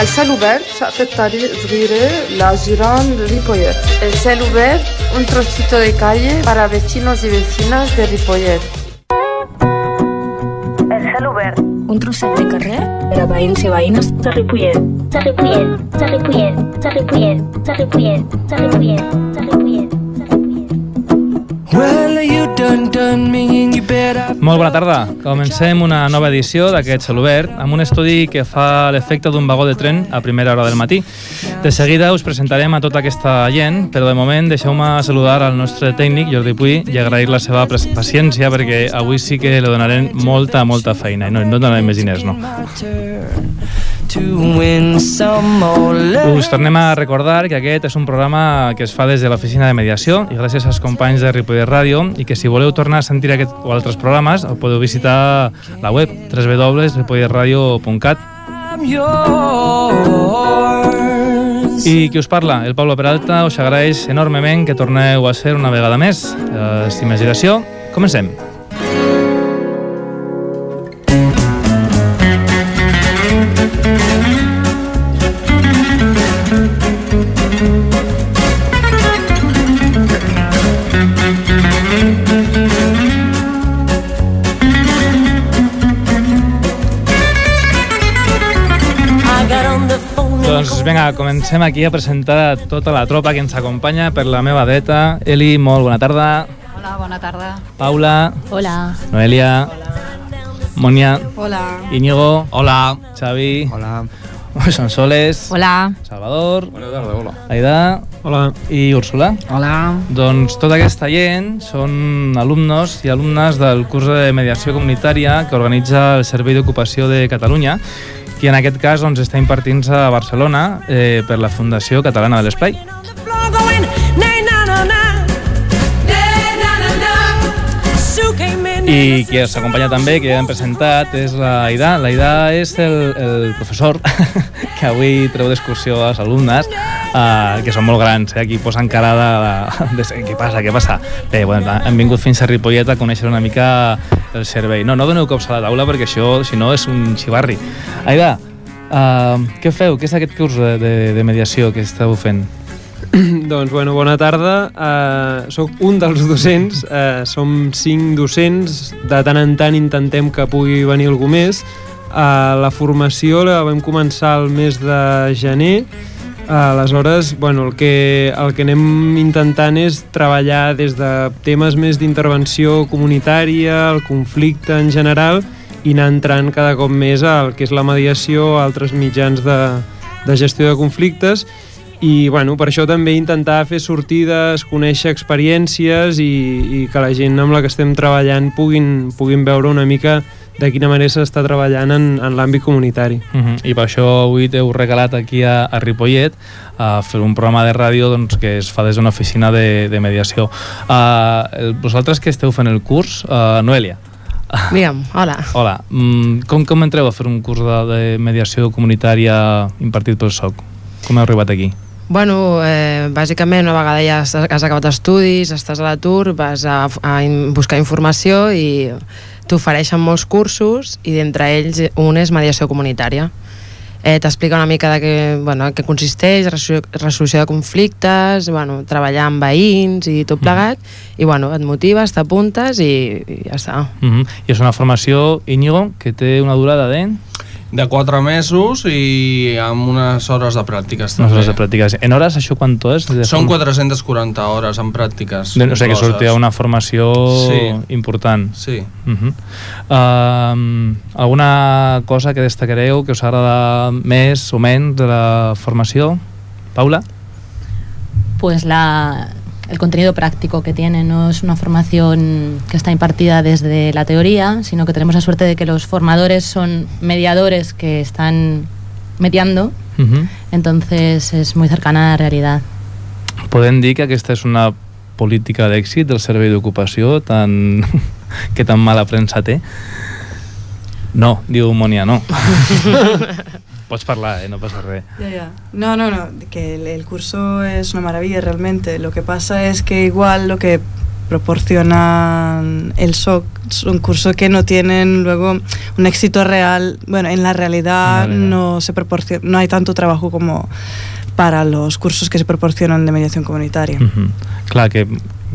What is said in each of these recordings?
El cel obert, شقفة طريق صغيرة لجيران ريبويت. El cel obert, un trocito de calle para vecinos y vecinas de Ripollet. El cel obert. Un trosset de carrer per a veïns i veïnes De Ripollet. De Ripollet. De Ripollet. De Ripollet. De Ripollet. De Ripollet. De Ripollet. Molt bona tarda. Comencem una nova edició d'aquest Celobert amb un estudi que fa l'efecte d'un vagó de tren a primera hora del matí. De seguida us presentarem a tota aquesta gent, però de moment deixeu-me saludar al nostre tècnic, Jordi Puy, i agrair la seva paciència perquè avui sí que li donarem molta, molta feina i no, no donarem més diners, no. Us tornem a recordar que aquest és un programa que es fa des de l'oficina de mediació i gràcies als companys de Ripollet Ràdio i que si voleu tornar a sentir aquest o altres programes podeu visitar la web www.ripolletradio.cat i qui us parla, el Pablo Peralta, us agraeix enormement que torneu a ser una vegada més. Eh, Sin més dilació, comencem. Doncs comencem aquí a presentar tota la tropa que ens acompanya per la meva dreta. Eli, molt bona tarda. Hola, bona tarda. Paula, Hola. Noelia, Monia, Hola. Íñigo, hola, Xavi, Hola. Sonsoles, Hola. Salvador, Bona tarda, hola. Aida Hola. i Úrsula. Hola. Doncs tota aquesta gent són alumnes i alumnes del curs de mediació comunitària que organitza el Servei d'Ocupació de Catalunya i en aquest cas doncs, està impartint-se a Barcelona eh, per la Fundació Catalana de l'Esplai. I qui ens acompanya també, que ja hem presentat, és la Aida. La Aida és el, el professor que avui treu d'excursió als alumnes, uh, que són molt grans, eh? aquí posen cara de, de, de què passa, què passa. Bé, bueno, han vingut fins a Ripollet a conèixer una mica el servei. No, no doneu cops a la taula perquè això, si no, és un xivarri. Aida, uh, què feu? Què és aquest curs de, de, de mediació que esteu fent? doncs, bueno, bona tarda. Uh, soc un dels docents. Uh, som cinc docents. De tant en tant intentem que pugui venir algú més. Uh, la formació la vam començar el mes de gener. Aleshores, bueno, el que, el que anem intentant és treballar des de temes més d'intervenció comunitària, el conflicte en general, i anar entrant cada cop més al que és la mediació, altres mitjans de, de gestió de conflictes, i bueno, per això també intentar fer sortides, conèixer experiències i, i que la gent amb la que estem treballant puguin, puguin veure una mica de quina manera s'està treballant en, en l'àmbit comunitari. Uh -huh. I per això avui t'heu regalat aquí a, a Ripollet a fer un programa de ràdio doncs, que es fa des d'una oficina de, de mediació. Uh, el, vosaltres que esteu fent el curs, uh, Noelia, Digue'm, hola. hola, mm, com, com entreu a fer un curs de, de mediació comunitària impartit pel SOC? Com heu arribat aquí? Bueno, eh, bàsicament una vegada ja has, has acabat estudis, estàs a l'atur, vas a, a in- buscar informació i t'ofereixen molts cursos i d'entre ells un és mediació comunitària. Eh, T'explica una mica de què, bueno, què consisteix, resolució, resolució de conflictes, bueno, treballar amb veïns i tot plegat, i bueno, et motives, t'apuntes i, i ja està. Uh -huh. I és una formació, Íñigo, que té una durada de... De 4 mesos i amb unes hores de pràctiques unes hores de pràctiques. En hores, això quanto és? De Són form- 440 hores en pràctiques. De, o sigui que sortia una formació Sí. important. Sí. Uh -huh. uh, alguna cosa que destacareu que us agrada més o menys de la formació? Paula? Pues la, el contenido práctico que tiene no es una formación que está impartida desde la teoría, sino que tenemos la suerte de que los formadores son mediadores que están mediando, Uh -huh. entonces es muy cercana a la realidad. Podem dir que aquesta és una política d'èxit del servei d'ocupació tan... que tan mala premsa té? No, diu Monia, no. Pots parlar, eh? no passa res. Ya, ya. No, no, no, que el, el curso es una maravilla realmente. Lo que pasa es que igual lo que proporcionan el SOC son cursos que no tienen luego un éxito real. Bueno, en la realidad, En la realidad. no se proporciona, no hay tanto trabajo como para los cursos que se proporcionan de mediación comunitaria. Clar que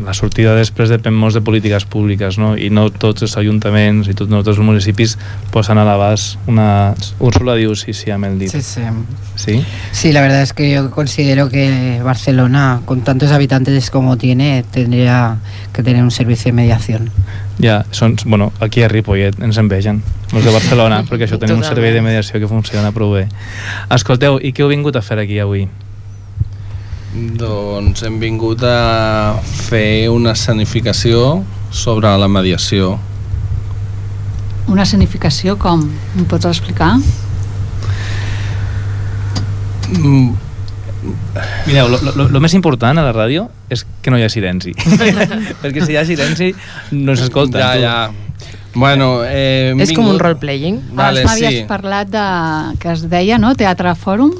la sortida després depèn molt de polítiques públiques no? i no tots els ajuntaments i tots, no tots els municipis posen a l'abast una... Úrsula diu sí, sí, amb el dit. Sí, sí. ¿Sí? Sí, la verdad es que yo considero que Barcelona, con tantos habitantes como tiene, tendría que tener un servicio de mediación. Ja, són, bueno, aquí a Ripollet ens envegen, els de Barcelona, perquè això tenim un servei de mediació que funciona prou bé. Escolteu, i què heu vingut a fer aquí avui? Doncs hem vingut a fer una escenificació sobre la mediació. Una escenificació com? Em pots explicar? Mm, Mireu, lo, lo, lo més important a la ràdio és que no hi ha silenci. perquè si hi ha silenci no s'escolta. Ja, ja. Bueno, eh, És com un vingut- role-playing? Vale, Abans m'havies sí. parlat de, que es deia, no?, Teatre Fòrum.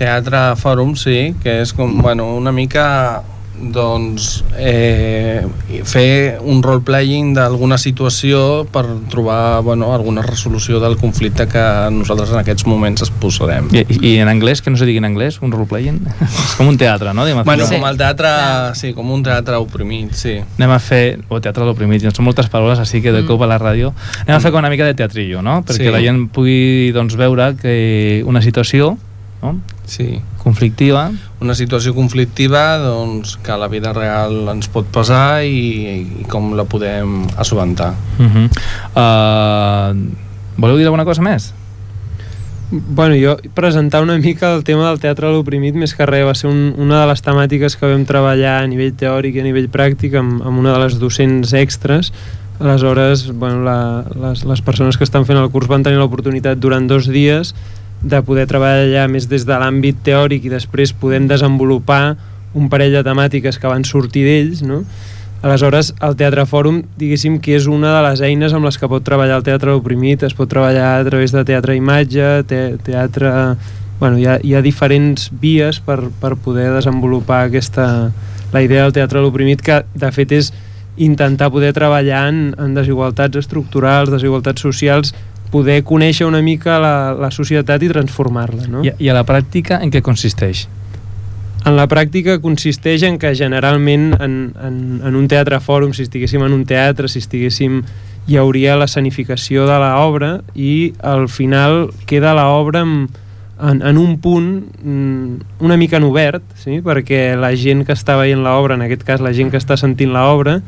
Teatre Fòrum, sí, que és com, bueno, una mica doncs eh, fer un role-playing d'alguna situació per trobar bueno, alguna resolució del conflicte que nosaltres en aquests moments es posarem. I, i, en anglès, que no se digui en anglès, un role-playing? és com un teatre, no? Diguem, Bueno, sí. com el teatre, sí, com un teatre oprimit, sí. anem a fer, o teatre a l'oprimit, són moltes paraules, així que de Mm. cop a la ràdio, anem a fer com una mica de teatrillo, no? Perquè Sí. la gent pugui doncs, veure que una situació no? Sí. conflictiva Una situació conflictiva doncs, que a la vida real ens pot passar i, i com la podem assobentar. uh -huh. uh, Voleu dir alguna cosa més? Bueno, jo presentar una mica el tema del teatre a l'oprimit més que res va ser un, una de les temàtiques que vam treballar a nivell teòric i a nivell pràctic amb, amb una de les docents extres aleshores bueno, la, les, les persones que estan fent el curs van tenir l'oportunitat durant dos dies de poder treballar més des de l'àmbit teòric i després podem desenvolupar un parell de temàtiques que van sortir d'ells no? Aleshores, el Teatre Fòrum, diguéssim que és una de les eines amb les que pot treballar el teatre oprimit, es pot treballar a través de teatre imatge, te teatre... Bueno, hi ha, hi ha diferents vies per, per poder desenvolupar aquesta, la idea del teatre a l'oprimit, que de fet és intentar poder treballar en, en desigualtats estructurals, desigualtats socials, poder conèixer una mica la, la societat i transformar-la. No? I, I a la pràctica en què consisteix? En la pràctica consisteix en que generalment en, en, en un teatre fòrum, si estiguéssim en un teatre, si estiguéssim hi hauria l'escenificació de l'obra i al final queda l'obra en, en, en un punt mm, una mica en obert, sí? perquè la gent que està veient l'obra, en aquest cas la gent que està sentint l'obra,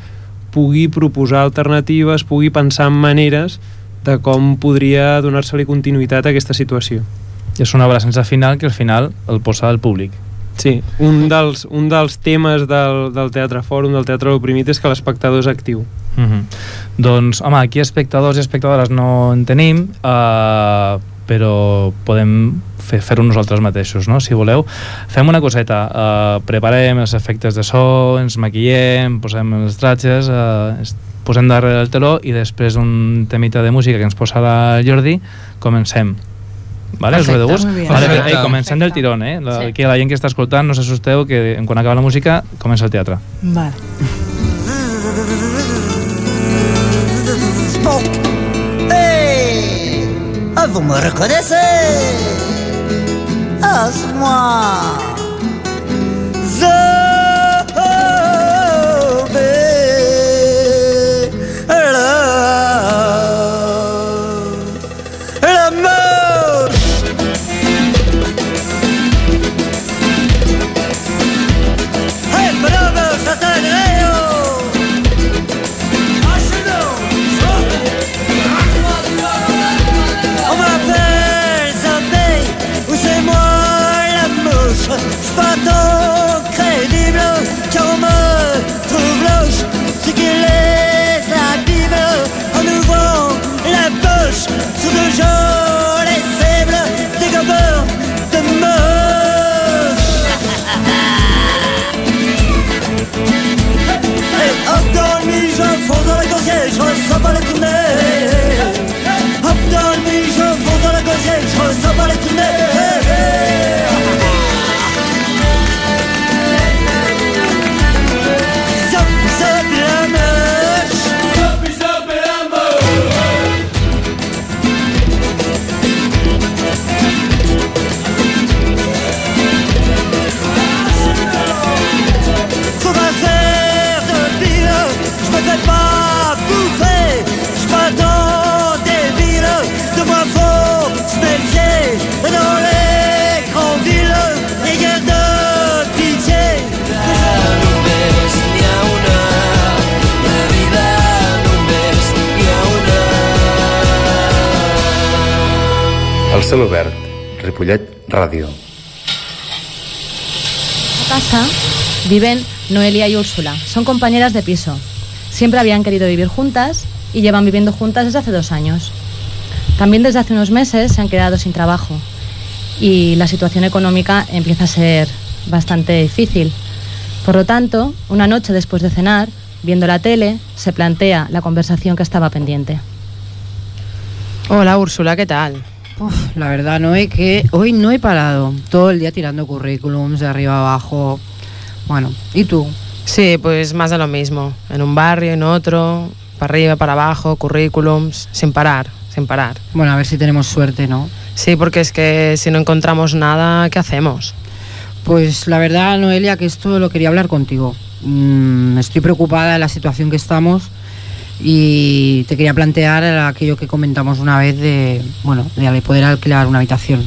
pugui proposar alternatives, pugui pensar en maneres de com podria donar-se-li continuïtat a aquesta situació. És una obra sense final que al final el posa al públic. Sí, un dels, un dels temes del, del Teatre Fòrum, del Teatre Oprimit, és que l'espectador és actiu. Uh -huh. Doncs, home, aquí espectadors i espectadores no en tenim, uh, però podem fer- fer-ho nosaltres mateixos, no? Si voleu. Fem una coseta, uh, preparem els efectes de so, ens maquillem, posem els tratges, uh, posem darrere el teló i després un temita de música que ens posarà Jordi, comencem. Vale, us ve de Perfecte. gust? Vale, Perfecte. ei, comencem del tirón, eh? La, Sí. Aquí la gent que està escoltant, no s'assusteu que quan acaba la música comença el teatre. Vale. Hey Vous me reconnaissez Ah, c'est moi Celobert, Ripollet Ràdio. A casa viven Noelia y Úrsula. Son compañeras de piso. Siempre habían querido vivir juntas y llevan viviendo juntas desde hace dos años. También desde hace unos meses se han quedado sin trabajo y la situación económica empieza a ser bastante difícil. Por lo tanto, una noche después de cenar, viendo la tele, se plantea la conversación que estaba pendiente. Hola Úrsula, ¿qué tal? Uf, la verdad, Noé, que hoy no he parado. Todo el día tirando currículums de arriba abajo. Bueno, ¿y tú? Sí, pues más de lo mismo. En un barrio, en otro, para arriba, para abajo, currículums, sin parar, sin parar. Bueno, a ver si tenemos suerte, ¿no? Sí, porque es que si no encontramos nada, ¿qué hacemos? Pues la verdad, Noelia, que esto lo quería hablar contigo. Mm, estoy preocupada de la situación que estamos y te quería plantear aquello que comentamos una vez de, bueno, de poder alquilar una habitación.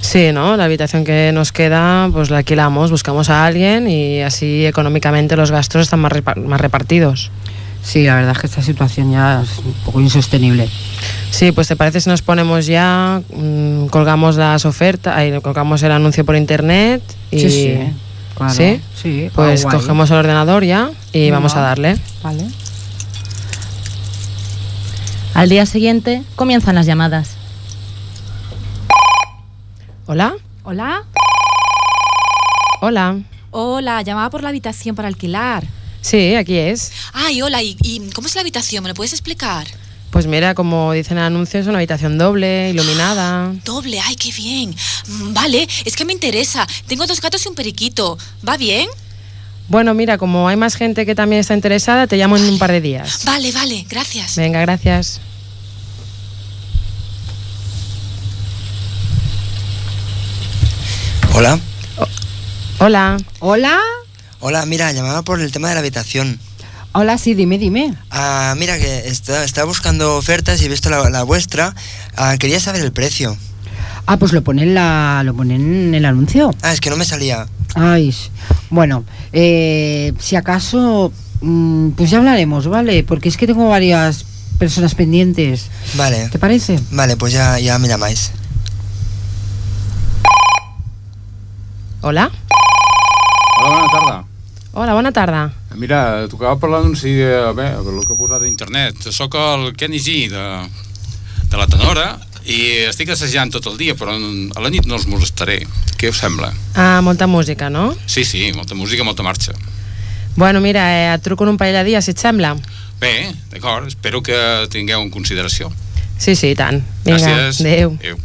Sí, ¿no? La habitación que nos queda, pues la alquilamos, buscamos a alguien y así económicamente los gastos están más, repa- más repartidos. Sí, la verdad es que esta situación ya es un poco insostenible. Sí, pues te parece si nos ponemos ya, mm, colgamos las ofertas, ahí, colgamos el anuncio por internet y... Sí, sí, claro. ¿Sí? Sí, Pues guay. cogemos el ordenador ya y vamos a darle. Vale. Al día siguiente comienzan las llamadas. ¿Hola? Hola. Hola. Hola, llamaba por la habitación para alquilar. Sí, aquí es. Ay, hola, ¿y, y cómo es la habitación? ¿Me lo puedes explicar? Pues mira, como dicen en el anuncio, es una habitación doble, iluminada. Doble, ay, qué bien. Mm, Vale, es que me interesa. Tengo dos gatos y un periquito. ¿Va bien? Bueno, mira, como hay más gente que también está interesada, te llamo en un par de días. Vale, vale, gracias. Venga, gracias. Hola. Hola. Hola. Hola, mira, llamaba por el tema de la habitación. Hola, sí, dime, dime. Ah, mira, que está- estaba buscando ofertas y he visto la, la vuestra. Ah, quería saber el precio. Ah, pues lo ponen la, lo ponen en el anuncio. Ah, es que no me salía. Ay, bueno, eh, si acaso, mm, pues ya hablaremos, ¿vale? Porque es que tengo varias personas pendientes. Vale. ¿Te parece? Vale, pues ya, ya me llamáis. Hola. Hola, bona tarda. Hola, bona tarda. Mira, tocava per l'anunci de, bé, per el que he posat a internet. Soc el Kenny G de, de la Tenora i estic assajant tot el dia, però a la nit no els molestaré. Què us sembla? Ah, molta música, no? Sí, sí, molta música, molta marxa. Bueno, mira, eh, et truco en un parell de dies, si et sembla. Bé, d'acord, espero que tingueu en consideració. Sí, sí, tant. Vinga, Gràcies. adéu. Adéu.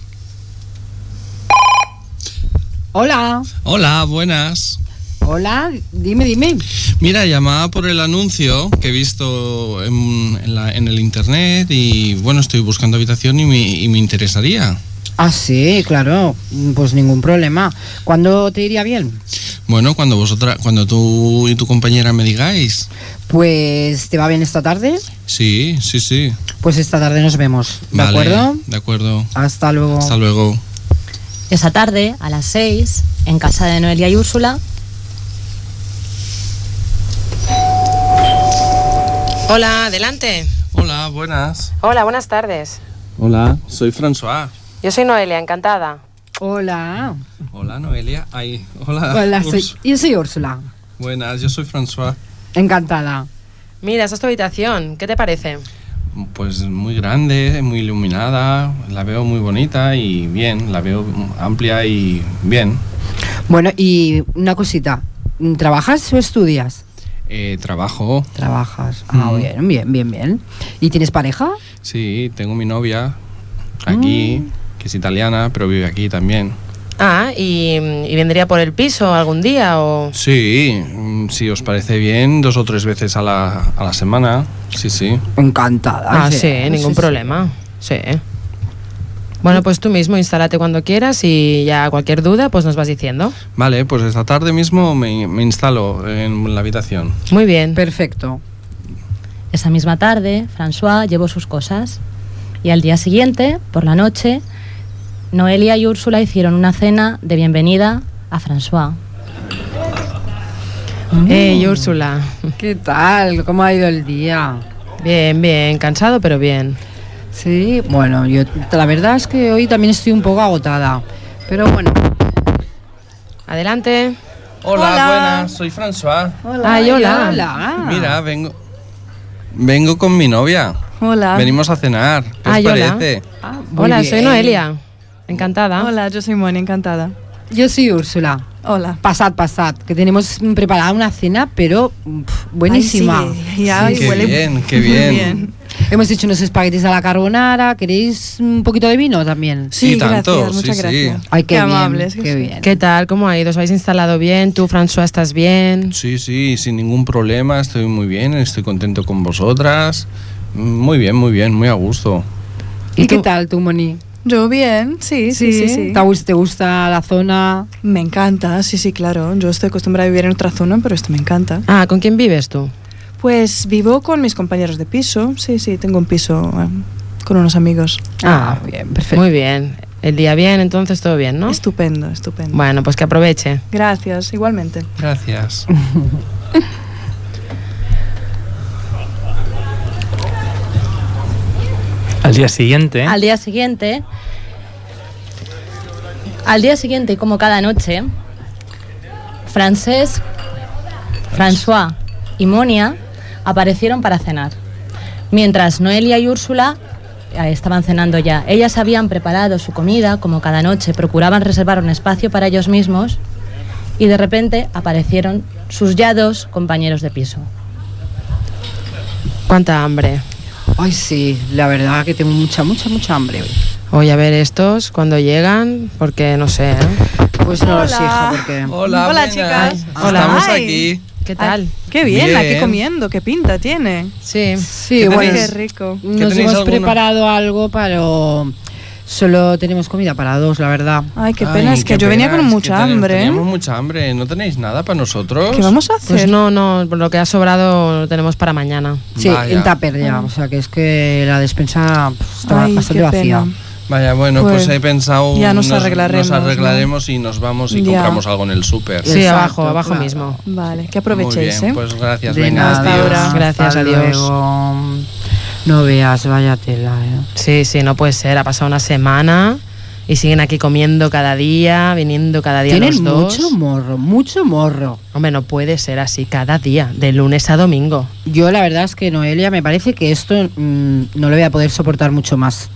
Hola. Hola, buenas. Hola, dime, dime. Mira, llamaba por el anuncio que he visto en, en la- en el internet y bueno, estoy buscando habitación y me, y me interesaría. Ah, sí, claro, pues ningún problema. ¿Cuándo te iría bien? Bueno, cuando vosotras, cuando tú y tu compañera me digáis. Pues, ¿te va bien esta tarde? Sí, sí, sí. Pues esta tarde nos vemos, ¿de Vale, acuerdo? De acuerdo. Hasta luego. Hasta luego. Esa tarde, a las 6, en casa de Noelia y Úrsula, Hola, adelante. Hola, buenas. Hola, buenas tardes. Hola, soy François. Yo soy Noelia, encantada. Hola. Hola, Noelia. Ay, hola. Hola, soy, yo soy Úrsula. Buenas, yo soy François. Encantada. Mira, esa es tu habitación. ¿Qué te parece? Pues muy grande, muy iluminada, la veo muy bonita y bien, la veo amplia y bien. Bueno, y una cosita. ¿Trabajas o estudias? Eh, trabajo. Trabajas. Ah, Mm. bien, bien, bien, bien. ¿Y tienes pareja? Sí, tengo mi novia aquí, que es italiana, pero vive aquí también. Ah, ¿y, y vendría por el piso algún día o...? Sí, mm, si os parece bien, dos o tres veces a la, a la semana. Sí, sí. Encantada. Ah, sí, ningún problema. Sí. Bueno, pues tú mismo instálate cuando quieras y ya cualquier duda pues nos vas diciendo. Vale, pues esta tarde mismo me, me instalo en la habitación. Muy bien. Perfecto. esa misma tarde, François llevó sus cosas. Y al día siguiente, por la noche, Noelia y Úrsula hicieron una cena de bienvenida a François. Hey, Úrsula. ¿Qué tal? ¿Cómo ha ido el día? Bien, bien. Cansado, pero bien. Sí, bueno, yo la verdad es que hoy también estoy un poco agotada. Pero bueno. Adelante. Hola, Hola. buenas, soy François. Hola. Ay, hola. Hola. Mira, vengo vengo con mi novia. Hola. Venimos a cenar. ¿Qué Ay, os hola. parece? Muy Hola, soy. Noelia. Encantada. Hola, yo soy Moni, encantada. Yo soy Úrsula. Hola. Pasad, pasad, que tenemos mm, preparada una cena, pero buenísima. Ay, sí, ya Qué huele bien, qué muy bien. Hemos hecho unos espaguetis a la carbonara. ¿Queréis un poquito de vino también? Sí, tanto, gracias, muchas sí, sí. gracias. Ay, qué, Qué bien, amables, que qué sí. bien. ¿Qué tal? ¿Cómo ha ido? ¿Os habéis instalado bien? ¿Tú, François, estás bien? Sí, sí, sin ningún problema, estoy muy bien, estoy contento con vosotras. Muy bien, muy bien, muy a gusto. ¿Y, qué tal tú, Moni? Yo bien, sí, sí, sí. sí. ¿Te gus- ¿Te gusta la zona? Me encanta, sí, sí, claro. Yo estoy acostumbrada a vivir en otra zona, pero esto me encanta. Ah, ¿con quién vives tú? Pues vivo con mis compañeros de piso. Sí, sí, tengo un piso eh, con unos amigos. Ah, bien, perfecto. Muy bien. El día bien, entonces todo bien, ¿no? Estupendo, estupendo. Bueno, pues que aproveche. Gracias, igualmente. Gracias. Al día siguiente, Al día siguiente, al día siguiente, y como cada noche, Francesc, François y Monia aparecieron para cenar. Mientras Noelia y Úrsula estaban cenando ya. Ellas habían preparado su comida, como cada noche, procuraban reservar un espacio para ellos mismos y de repente aparecieron sus ya dos compañeros de piso. ¿Cuánta hambre? Ay, sí, la verdad que tengo mucha, mucha, mucha hambre hoy. Oye, a ver estos cuando llegan, porque no sé, ¿eh? Pues no lo sé, hija, porque... Hola, Hola, chicas. Hola. Estamos Ay. aquí. ¿Qué tal? Qué bien, aquí comiendo, qué pinta tiene. Sí. Sí, ¿Qué bueno? Qué rico. nos hemos alguna? preparado algo, pero solo tenemos comida para dos, la verdad. Ay, qué Ay, pena, es que yo venía con mucha ten- hambre. ¿eh? Teníamos mucha hambre. ¿No tenéis nada para nosotros? ¿Qué vamos a hacer? Pues no, no, lo que ha sobrado lo tenemos para mañana. Sí, Vaya. en tupper ya, o sea que es que la despensa pf, está Ay, bastante vacía. pena. Vaya, bueno, pues, Pues he pensado. ya nos arreglaremos, Nos arreglaremos y nos vamos y Ya. compramos algo en el súper. Sí, Exacto, abajo, abajo claro. mismo. Vale, que Muy aprovechéis, bien, ¿eh? pues gracias. De Venga, nada, adiós. ahora. Gracias, hasta adiós. luego. No veas, vaya tela, ¿eh? Sí, sí, no puede ser. Ha pasado una semana y siguen aquí comiendo cada día, viniendo cada día Tienen los dos. mucho morro, mucho morro. Hombre, no puede ser así cada día, de lunes a domingo. Yo la verdad es que Noelia me parece que esto mm, no lo voy a poder soportar mucho más.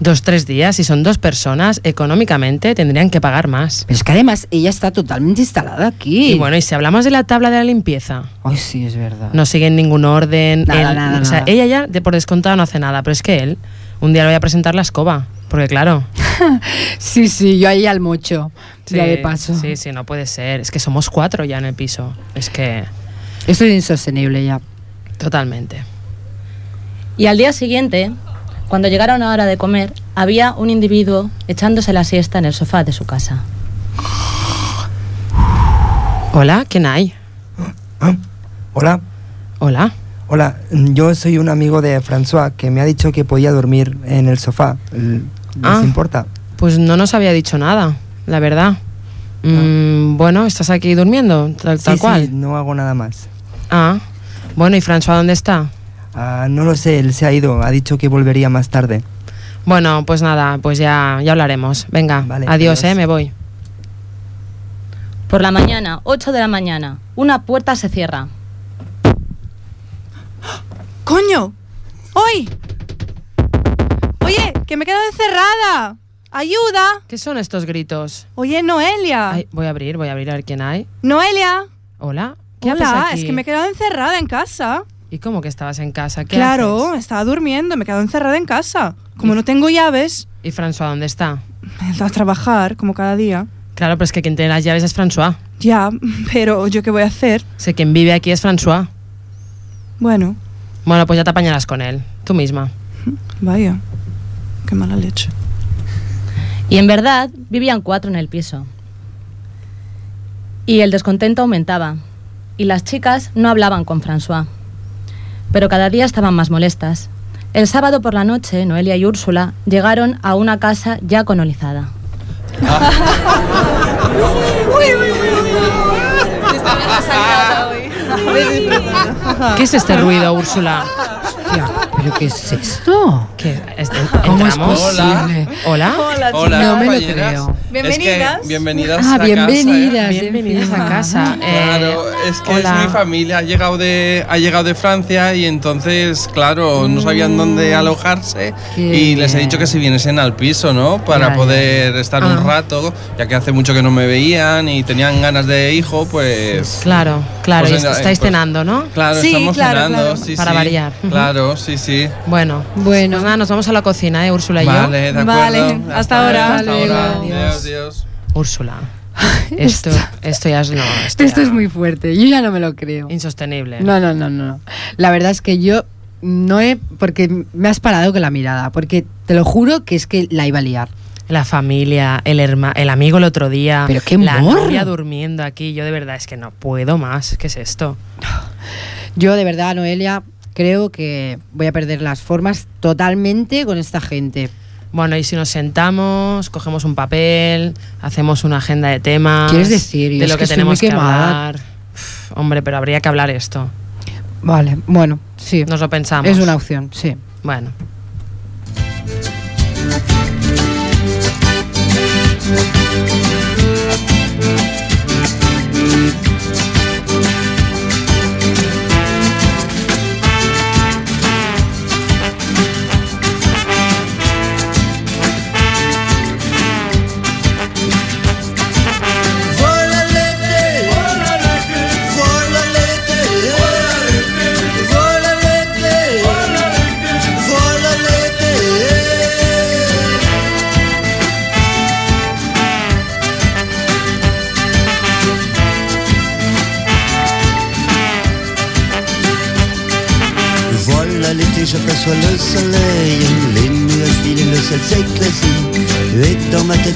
Dos, tres días, si son dos personas, económicamente tendrían que pagar más. Pero es que además ella está totalmente instalada aquí. Y bueno, y si hablamos de la tabla de la limpieza, Ay, sí, es verdad. no siguen ningún orden. Nada, él- nada, o sea, nada. ella ya de por descontado no hace nada, pero es que él, un día le voy a presentar la escoba. Porque claro, Sí, sí, yo ahí al mocho. ya de paso. Sí, sí, no puede ser. Es que somos cuatro ya en el piso. Es que Esto es insostenible ya. totalmente. Y al día siguiente, cuando llegaron a la hora de comer, había un individuo echándose la siesta en el sofá de su casa. Hola, ¿quién hay? Hola, Hola. hola, yo soy un amigo de François que me ha dicho que podía dormir en el sofá. ¿Les Ah. importa? Pues no nos había dicho nada, la verdad. Mm, bueno, ¿estás aquí durmiendo? Tal, Sí, tal sí, cual. no hago nada más. Ah, bueno, ¿y François dónde está? Ah, no lo sé, él se ha ido, ha dicho que volvería más tarde. Bueno, pues nada, pues ya, ya hablaremos. Venga, Vale, adiós, adiós. eh, me voy. Por la mañana, 8 de la mañana, una puerta se cierra. ¡Coño! ¡Hoy! Oye, que me he quedado encerrada. ¡Ayuda! ¿Qué son estos gritos? Oye, Noelia. Ay, voy a abrir, voy a abrir a ver quién hay. Noelia. Hola. ¿Qué Hola, aquí? es que me he quedado encerrada en casa. ¿Y cómo que estabas en casa? ¿Qué Claro, haces? estaba durmiendo, me he quedado encerrada en casa. Como no tengo llaves, ¿Y François dónde está? ido a trabajar, como cada día. Claro, pero es que quien tiene las llaves es François. Ya, pero ¿yo qué voy a hacer? Sé quien vive aquí es François. Bueno, Bueno, pues ya te apañarás con él, tú misma. vaya. Qué mala leche. Y en verdad vivían cuatro en el piso. Y el descontento aumentaba. Y las chicas no hablaban con François. Pero cada día estaban más molestas. El sábado por la noche, Noelia y Úrsula llegaron a una casa ya colonizada. ¿Qué es este ruido, Úrsula? ¿Pero qué es esto? ¿Qué? ¿Cómo es ¿Entramos? posible? Hola. Hola, Hola, No me lo compañeras. creo. Bienvenidas. Es que bienvenidas Ah, a bienvenidas. casa. ¿eh? Bienvenidas a casa. Eh, Claro, es que hola. es mi familia, ha llegado de ha llegado de Francia y entonces, claro, no sabían dónde alojarse Qué y les he dicho que si vieniesen al piso, ¿no? Para poder estar un Ah. rato, ya que hace mucho que no me veían y tenían ganas de hijo, pues Claro, claro. Pues y estáis pues- cenando, ¿no? Claro, Sí, estamos claro, cenando, claro. sí, Para sí. variar. Ujú. Claro, sí, sí. Bueno. Bueno. Pues nada, nos vamos a la cocina, ¿eh? Úrsula y yo. Vale, de acuerdo. Vale, hasta ahora. Hasta ahora. Adiós. Adiós, adiós. Úrsula. Esto, esto ya es no. Esto, Esto ya- es muy fuerte. Yo ya no me lo creo. insostenible. No, no, no, no. La verdad es que yo no he. Porque me has parado con la mirada. Porque te lo juro que es que la iba a liar. La familia, el herma, el amigo el otro día, Pero qué la novia durmiendo aquí. Yo de verdad es que no puedo más. ¿Qué es esto? Yo, de verdad, Noelia, creo que voy a perder las formas totalmente con esta gente. Bueno, y si nos sentamos, cogemos un papel, hacemos una agenda de temas. ¿Quieres decir? De lo que que, tenemos que hablar. Uf, hombre, pero habría que hablar esto. Vale, bueno, sí. Nos lo pensamos. Es una opción, sí. Bueno.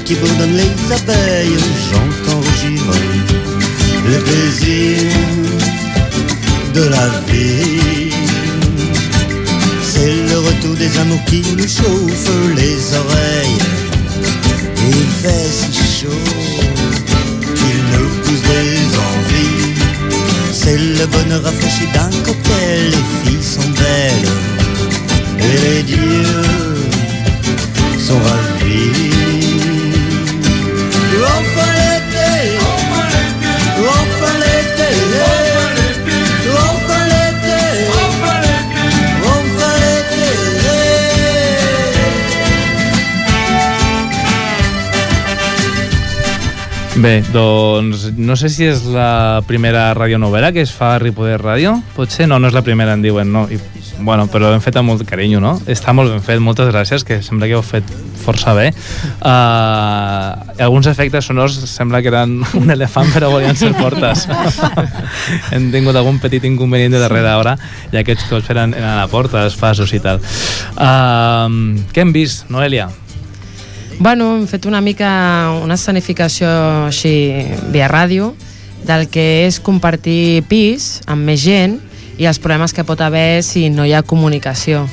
Qui bourdonne les abeilles, j'entends rugir le plaisir de la vie. C'est le retour des amours qui nous chauffe les oreilles. Il fait si chaud qu'il nous pousse des envies. C'est le bonheur rafraîchi d'un cocktail, les filles sont belles et les dieux Bé, doncs no sé si és la primera radionovela que es fa a Ripoller Ràdio. Potser no, no és la primera, en diuen, no. I, bueno, però l'hem fet amb molt carinyo, no? Està molt ben fet, moltes gràcies, que sembla que heu fet força bé. Uh, alguns efectes sonors sembla que eren un elefant, però volien ser portes. Hem tingut algun petit inconvenient de darrera hora i aquests cops eren, eren a la porta, els passos i tal. Uh, què hem vist, Noelia? Bueno, hem fet una mica una escenificació així via ràdio del que és compartir pis amb més gent i els problemes que pot haver si no hi ha comunicació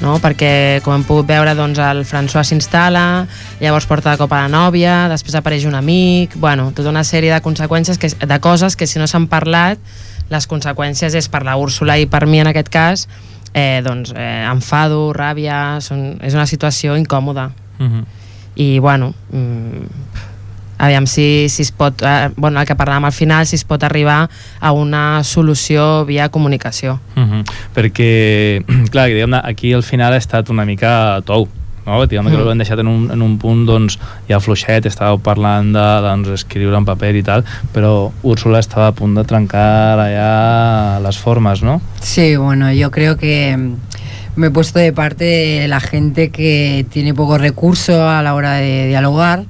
no? perquè com hem pogut veure doncs, el François s'instal·la llavors porta de cop a la nòvia després apareix un amic bueno, tota una sèrie de conseqüències que, de coses que si no s'han parlat les conseqüències és per la Úrsula i per mi en aquest cas eh, doncs, eh, enfado, ràbia són, és una situació incòmoda Uh -huh. I bueno mm, aviam si, si es pot eh, bueno, el que parlàvem al final si es pot arribar a una solució via comunicació Uh -huh. Perquè, clar, diguem aquí al final ha estat una mica tou, no? Diguem que Mm. ho hem deixat en un, en un punt doncs, ja fluixet, estàveu parlant de doncs, escriure en paper i tal, però Úrsula estava a punt de trencar allà les formes, no? Sí, bueno, yo creo que me he puesto de parte de la gente que tiene pocos recursos a la hora de dialogar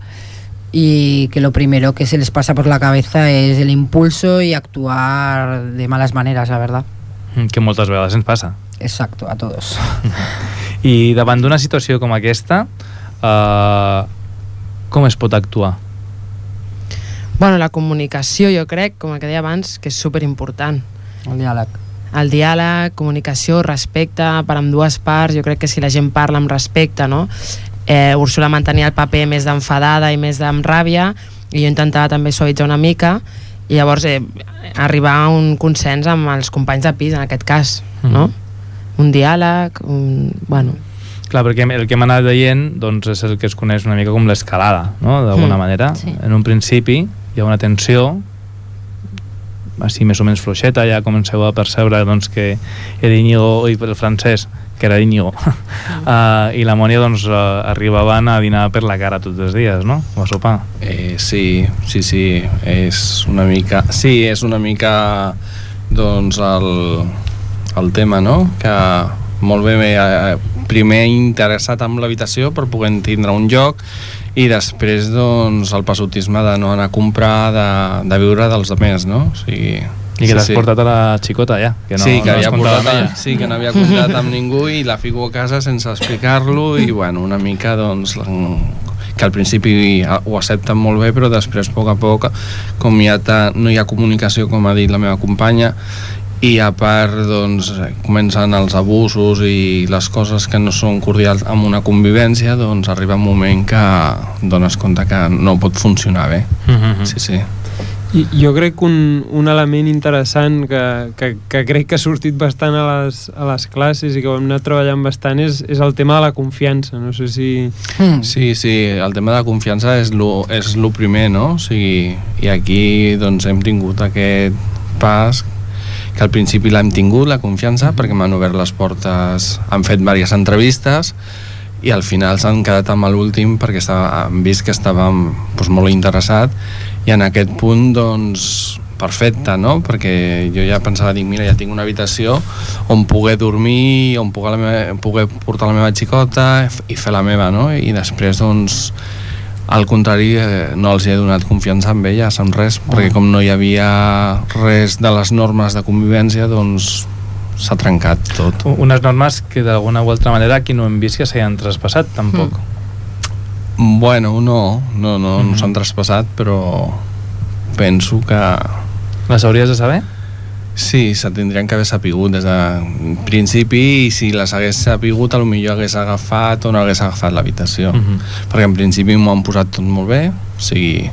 y que lo primero que se les pasa por la cabeza es el impulso y actuar de malas maneras, la verdad. Mm, Que moltes vegades ens passa. Exacto, a todos. I davant d'una situació com aquesta, eh, com es pot actuar? bueno, la comunicació jo crec, com el que deia abans que és superimportant El diàleg. El diàleg, comunicació, respecte per amb dues parts, jo crec que si la gent parla amb respecte, no? Eh, Úrsula mantenia el paper més d'enfadada i més amb ràbia i jo intentava també suavitzar una mica i llavors eh, arribar a un consens amb els companys de pis en aquest cas, no? un diàleg, un... bueno... Clar, perquè el que hem anat veient doncs, és el que es coneix una mica com l'escalada, no? d'alguna Mm, manera. sí. En un principi hi ha una tensió així més o menys fluixeta, ja comenceu a percebre doncs, que el Íñigo i el francès que era Íñigo uh, i la Mònia doncs, uh, arribaven a dinar per la cara tots els dies, no? O a sopar. Eh, sí, sí, sí, és una mica... Sí, és una mica doncs el, el tema, no? Que molt bé, eh, primer interessat amb l'habitació per poder tindre un lloc i després doncs el passotisme de no anar a comprar, de, de viure dels altres, no? O sigui, I que t'has portat a la xicota ja, que no, sí, que no havia portat, amb ella. sí, que no havia comptat amb ningú i la fico a casa sense explicar-lo i bueno, una mica doncs que al principi ho accepten molt bé però després a poc a poc com hi ha ta, no hi ha comunicació com ha dit la meva companya i a part doncs comencen els abusos i les coses que no són cordials amb una convivència doncs arriba un moment que dones compte que no pot funcionar bé Mhm. sí, sí I jo crec que un, un element interessant que, que, que crec que ha sortit bastant a les, a les classes i que ho hem anat treballant bastant és, és el tema de la confiança. No sé si... Sí, sí, el tema de la confiança és lo, és lo primer, no? O sigui, I aquí doncs, hem tingut aquest pas que al principi l'hem tingut, la confiança, perquè m'han obert les portes, han fet diverses entrevistes i al final s'han quedat amb l'últim perquè estava, han vist que estàvem doncs, molt interessat i en aquest punt doncs perfecte, no? Perquè jo ja pensava, dic, mira, ja tinc una habitació on poder dormir, on poder, la meva, poder portar la meva xicota i fer la meva, no? I després, doncs, al contrari, eh, no els he donat confiança amb elles, amb res, perquè com no hi havia res de les normes de convivència, doncs s'ha trencat tot. Unes normes que d'alguna o altra manera aquí no hem vist que s'hayan traspassat, tampoc. Bueno, no, no, no, no s'han traspassat, però penso que... Les hauries de saber? Sí, se tindrien que haver sapigut des de principi i si les hagués sapigut millor hagués agafat o no hagués agafat l'habitació Mhm. perquè en principi m'ho han posat tot molt bé o sigui,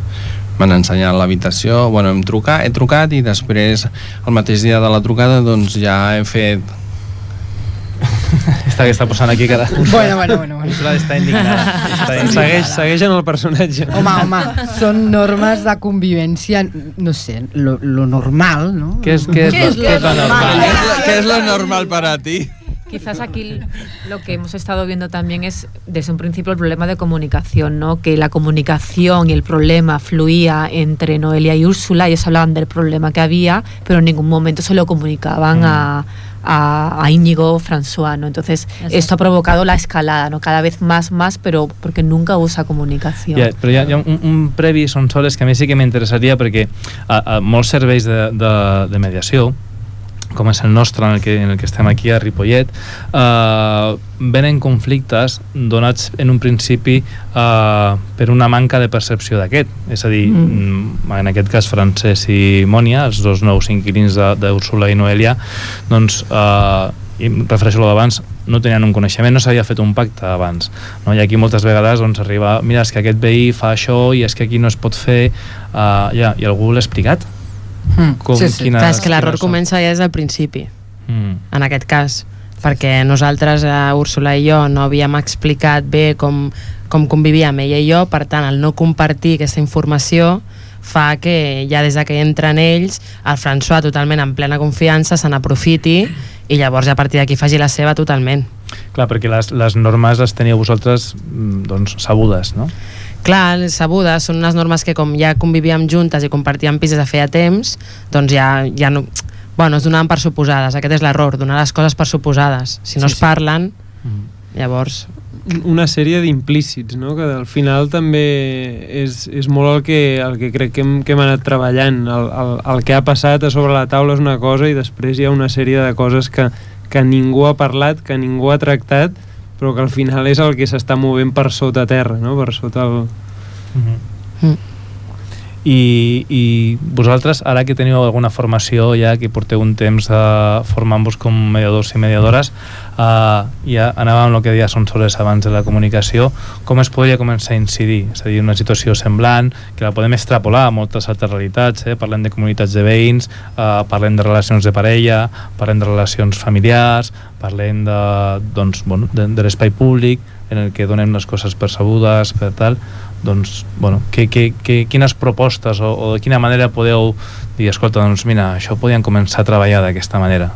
m'han ensenyat l'habitació bueno, hem trucat, he trucat i després el mateix dia de la trucada doncs ja he fet Està que està posant aquí cara. Bueno, bueno, bueno. bueno. Úrsula està indignada. Està indignada. Segueix, segueix en el personatge. Home, home, són normes de convivència, no sé, lo, lo normal, ¿no? ¿Qué es- qué es ¿Qué lo- es qué es lo normal? ¿Qué es lo- qué es lo normal para ti? Quizás aquí lo que hemos estado viendo también es desde un principio el problema de comunicación, ¿no? Que la comunicación y el problema fluía entre Noelia y Úrsula, ellos hablaban del problema que había, pero en ningún momento se lo comunicaban a, a, a Íñigo François, ¿no? Entonces esto ha provocado la escalada, ¿no? Cada vez más, más, pero porque nunca usa comunicación. Ja, però hi ha, hi ha un, un previ són soles que a mi sí que m'interessaria perquè a, a molts serveis de, de, de mediació com és el nostre en el que, en el que estem aquí a Ripollet eh, venen conflictes donats en un principi eh, per una manca de percepció d'aquest és a dir, mm. en aquest cas Francesc i Mònia, els dos nous inquilins d'Úrsula i Noelia doncs eh, i refereixo a d'abans no tenien un coneixement, no s'havia fet un pacte abans no? i aquí moltes vegades doncs, arriba mira, és que aquest veí fa això i és que aquí no es pot fer uh, ja, i algú l'ha explicat? Mm. Com- sí, sí. quines- Clar, és que l'error comença ja des del principi, Mm. en aquest cas, perquè nosaltres, eh, Úrsula i jo, no havíem explicat bé com, com convivíem ella i jo, per tant, el no compartir aquesta informació fa que ja des de que entren ells, el François totalment en plena confiança se n'aprofiti i llavors ja a partir d'aquí faci la seva totalment. Clar, perquè les, les normes les teníeu vosaltres mm, doncs, sabudes, no? Clar, sabudes, són unes normes que com ja convivíem juntes i compartíem pisos de feia temps, doncs ja, ja no... Bueno, es donaven per suposades, aquest és l'error, donar les coses per suposades. Si no Sí, es sí. parlen, llavors... una sèrie d'implícits, no? que al final també és, és molt el que, el que crec que hem, que hem anat treballant. El, el, el que ha passat a sobre la taula és una cosa i després hi ha una sèrie de coses que, que ningú ha parlat, que ningú ha tractat, però que al final és el que s'està movent per sota terra, no? per sota el... I, i vosaltres, ara que teniu alguna formació, ja que porteu un temps uh, formant-vos com mediadors i mediadores, uh, ja anàvem amb el que deia són soles abans de la comunicació, com es podria començar a incidir? És a dir, una situació semblant, que la podem extrapolar a moltes altres realitats, eh? parlem de comunitats de veïns, uh, parlem de relacions de parella, parlem de relacions familiars, parlem de, doncs, bueno, de, de l'espai públic, en el que donem les coses percebudes, per tal, doncs, bueno, que, que, que, quines propostes o, o de quina manera podeu dir, escolta, doncs mira, això podien començar a treballar d'aquesta manera?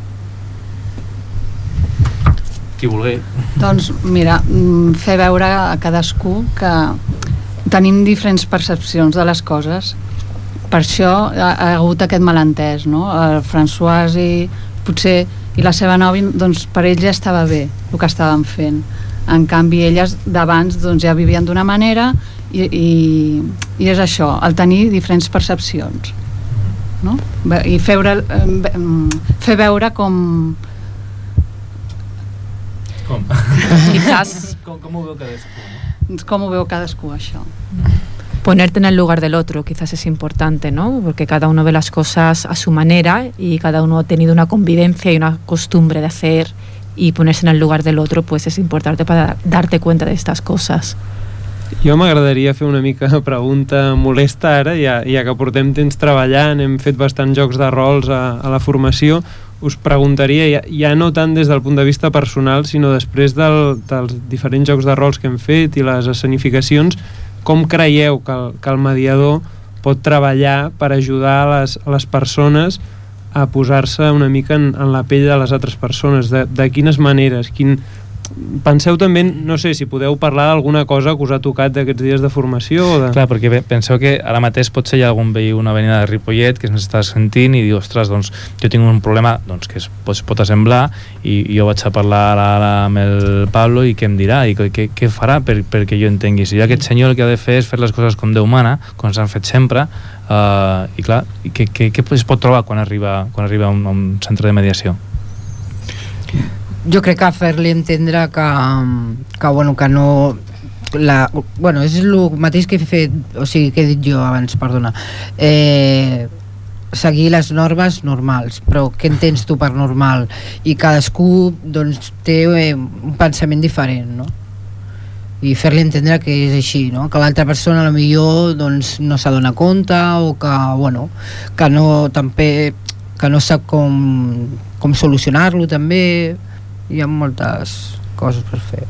Qui vulgui. Doncs mira, mm, fer veure a cadascú que tenim diferents percepcions de les coses. Per això ha, ha hagut aquest malentès, no? El François i potser i la seva nòvia, doncs per ell ja estava bé el que estaven fent. En canvi, elles d'abans doncs, ja vivien d'una manera i, i, i és això, el tenir diferents percepcions. No? I eh, fer veure com, Com? Quizás com, com ho veu cadascú? com ho veu cadascú això. ponerte en el lugar del otro quizás es importante, ¿no? Porque cada uno ve las cosas a su manera y cada uno ha tenido una convivencia y una costumbre de hacer y ponerse en el lugar del otro pues es importante para darte cuenta de estas cosas. Jo m'agradaria fer una mica de pregunta molesta ara, ja, ja que portem temps treballant, hem fet bastants jocs de rols a, a la formació, us preguntaria, ja, ja no tant des del punt de vista personal, sinó després del, dels diferents jocs de rols que hem fet i les escenificacions, com creieu que el, que el mediador pot treballar per ajudar a les, a les persones a posar-se una mica en, en la pell de les altres persones, de, de quines maneres, quin, penseu també, no sé, si podeu parlar d'alguna cosa que us ha tocat d'aquests dies de formació o de... Clar, perquè penseu que ara mateix potser hi ha algun veí una avenida de Ripollet que ens està sentint i diu, ostres, doncs jo tinc un problema doncs, que es pot, pot assemblar i, i jo vaig a parlar ara, ara amb el Pablo i què em dirà i què, què farà per, perquè jo entengui. Si aquest senyor el que ha de fer és fer les coses com Déu mana, com s'han fet sempre, uh, i clar, què, què, què es pot trobar quan arriba, quan arriba a un, a un centre de mediació? Jo crec que fer-li entendre que, que, bueno, que no la, bueno, és el mateix que he fet o sigui, que he dit jo abans, perdona eh, seguir les normes normals però què entens tu per normal i cadascú doncs, té eh, un pensament diferent no? i fer-li entendre que és així no? que l'altra persona a lo millor doncs, no s'adona compte o que, bueno, que no també que no sap com, com solucionar-lo també hi ha moltes coses per fer.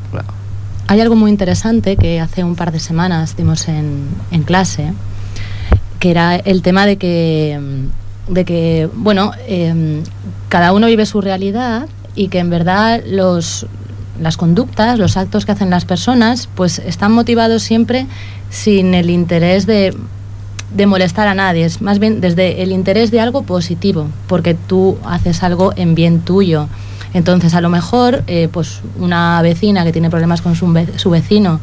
Hay algo muy interesante que hace un par de semanas dimos en, en clase, que era el tema de que, de que bueno, eh, cada uno vive su realidad y que en verdad los, las conductas, los actos que hacen las personas, pues están motivados siempre sin el interés de, de molestar a nadie, es más bien desde el interés de algo positivo, porque tú haces algo en bien tuyo. Entonces, a lo mejor, eh, pues una vecina que tiene problemas con su, ve- su vecino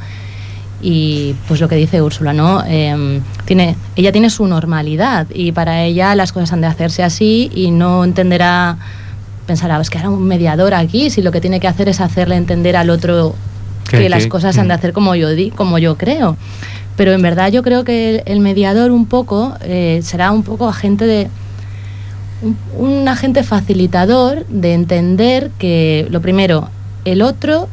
y pues lo que dice Úrsula, ¿no? Eh, tiene, ella tiene su normalidad y para ella las cosas han de hacerse así y no entenderá, pensará, es que ahora un mediador aquí, si lo que tiene que hacer es hacerle entender al otro Que- que, las que- cosas han de mm. hacer como yo, di, como yo creo. Pero en verdad yo creo que el, el mediador un poco eh, será un poco agente de, un, un agente facilitador de entender que lo primero, el otro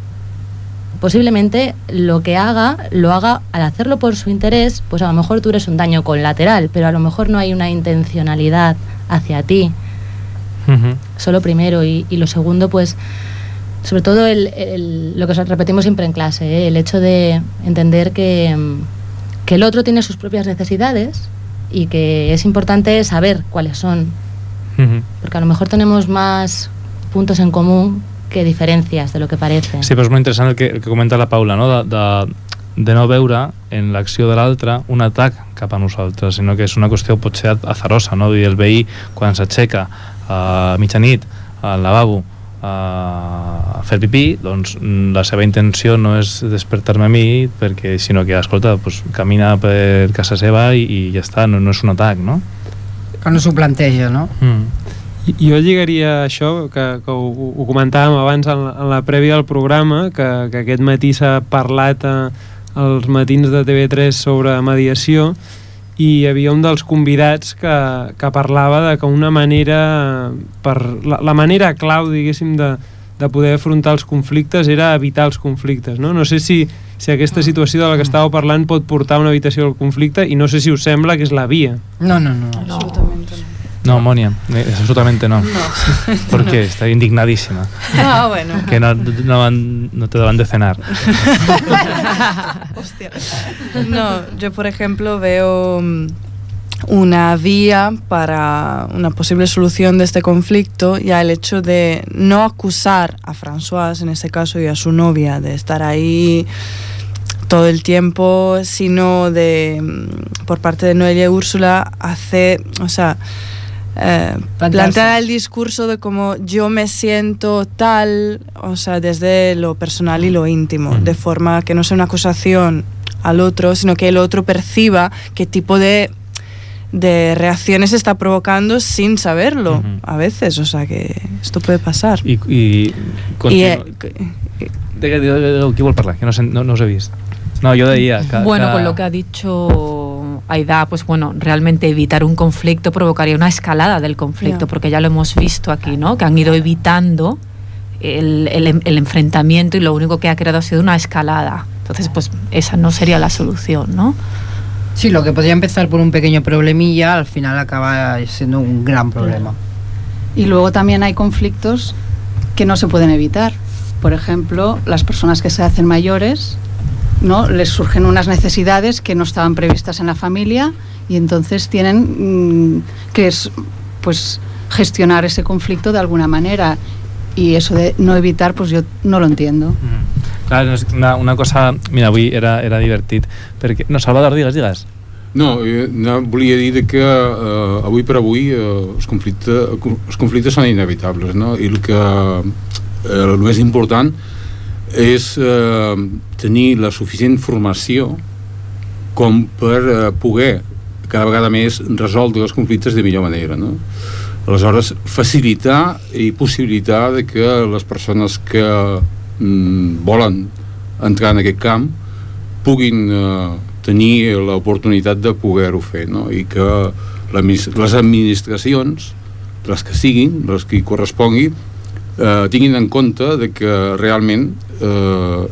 posiblemente lo que haga, lo haga al hacerlo por su interés, pues a lo mejor tú eres un daño colateral, pero a lo mejor no hay una intencionalidad hacia ti. Solo primero y, y lo segundo, pues sobre todo el, el- lo que repetimos siempre en clase, ¿eh? el hecho de entender que, que el otro tiene sus propias necesidades y que es importante saber cuáles son, porque a lo mejor tenemos más puntos en común que diferencias de lo que parece. Sí, però és molt interessant el que, el que comenta la Paula, no? de, de, de no veure en l'acció de l'altre un atac cap a nosaltres, sinó que és una qüestió potser azarosa, no? Dir, el veí quan s'aixeca a mitjanit al lavabo a fer pipí, doncs mm, la seva intenció no és despertar-me a mi, perquè, sinó que, escolta, pues, camina per casa seva i, i ja està, no, no és un atac, no? Que no s'ho planteja no? Mm. Jo lligaria això, que, que ho, ho comentàvem abans en la, en la prèvia del programa, que, que aquest matí s'ha parlat a, als matins de TV3 sobre mediació, i hi havia un dels convidats que, que parlava de que una manera per la, la manera clau diguéssim de, de poder afrontar els conflictes era evitar els conflictes no, no sé si, si aquesta situació de la que estàveu parlant pot portar a una evitació del conflicte i no sé si us sembla que és la via No, no, no. Absolutamente no. No, Monia, eh, absolutamente no. ¿Por qué? Está indignadísima. Ah, bueno. Que no, no, van- no te daban de cenar. Hostia. No, yo por ejemplo veo mm, una vía para una posible solución de este conflicto, ya el hecho de no acusar a François, en este caso, y a su novia, de estar ahí todo el tiempo, sino de, mm, por parte de Noelia y Úrsula, hace, o sea, eh, plantear el discurso de cómo yo me siento tal, o sea, desde lo personal y lo íntimo, de forma que no sea una acusación al otro, sino que el otro perciba qué tipo de, de reacciones está provocando sin saberlo a veces, o sea que esto puede pasar. I, i continu... I, eh, parlar? Que no, no, no us he vist. No, deia que... Bueno, que... con lo que ha dicho Aida, pues bueno, realmente evitar un conflicto provocaría una escalada del conflicto, Ya. porque ya lo hemos visto aquí, ¿no? Que han ido evitando el, el- el enfrentamiento y lo único que ha creado ha sido una escalada. Entonces, pues esa no sería la solución, ¿no? Sí, lo que podría empezar por un pequeño problemilla, al final acaba siendo un gran problema. Y luego también hay conflictos que no se pueden evitar. Por ejemplo, las personas que se hacen mayores, ¿no? Les surgen unas necesidades que no estaban previstas en la familia y entonces tienen mm, que es, pues gestionar ese conflicto de alguna manera. Y eso de no evitar, pues yo no lo entiendo. Clar, no és una, una cosa... Mira, avui era, era divertit, perquè... No, Salvador, digues, digues. No, eh, no, volia dir que eh, avui per avui eh, els, conflictes, els conflictes són inevitables, no? I el que eh, el més important és eh, tenir la suficient formació com per eh, poder cada vegada més resoldre els conflictes de millor manera, no? Aleshores, facilitar i possibilitar de que les persones que mm, volen entrar en aquest camp puguin eh, tenir l'oportunitat de poder-ho fer no? i que les administracions les que siguin, les que hi correspongui eh, tinguin en compte de que realment eh,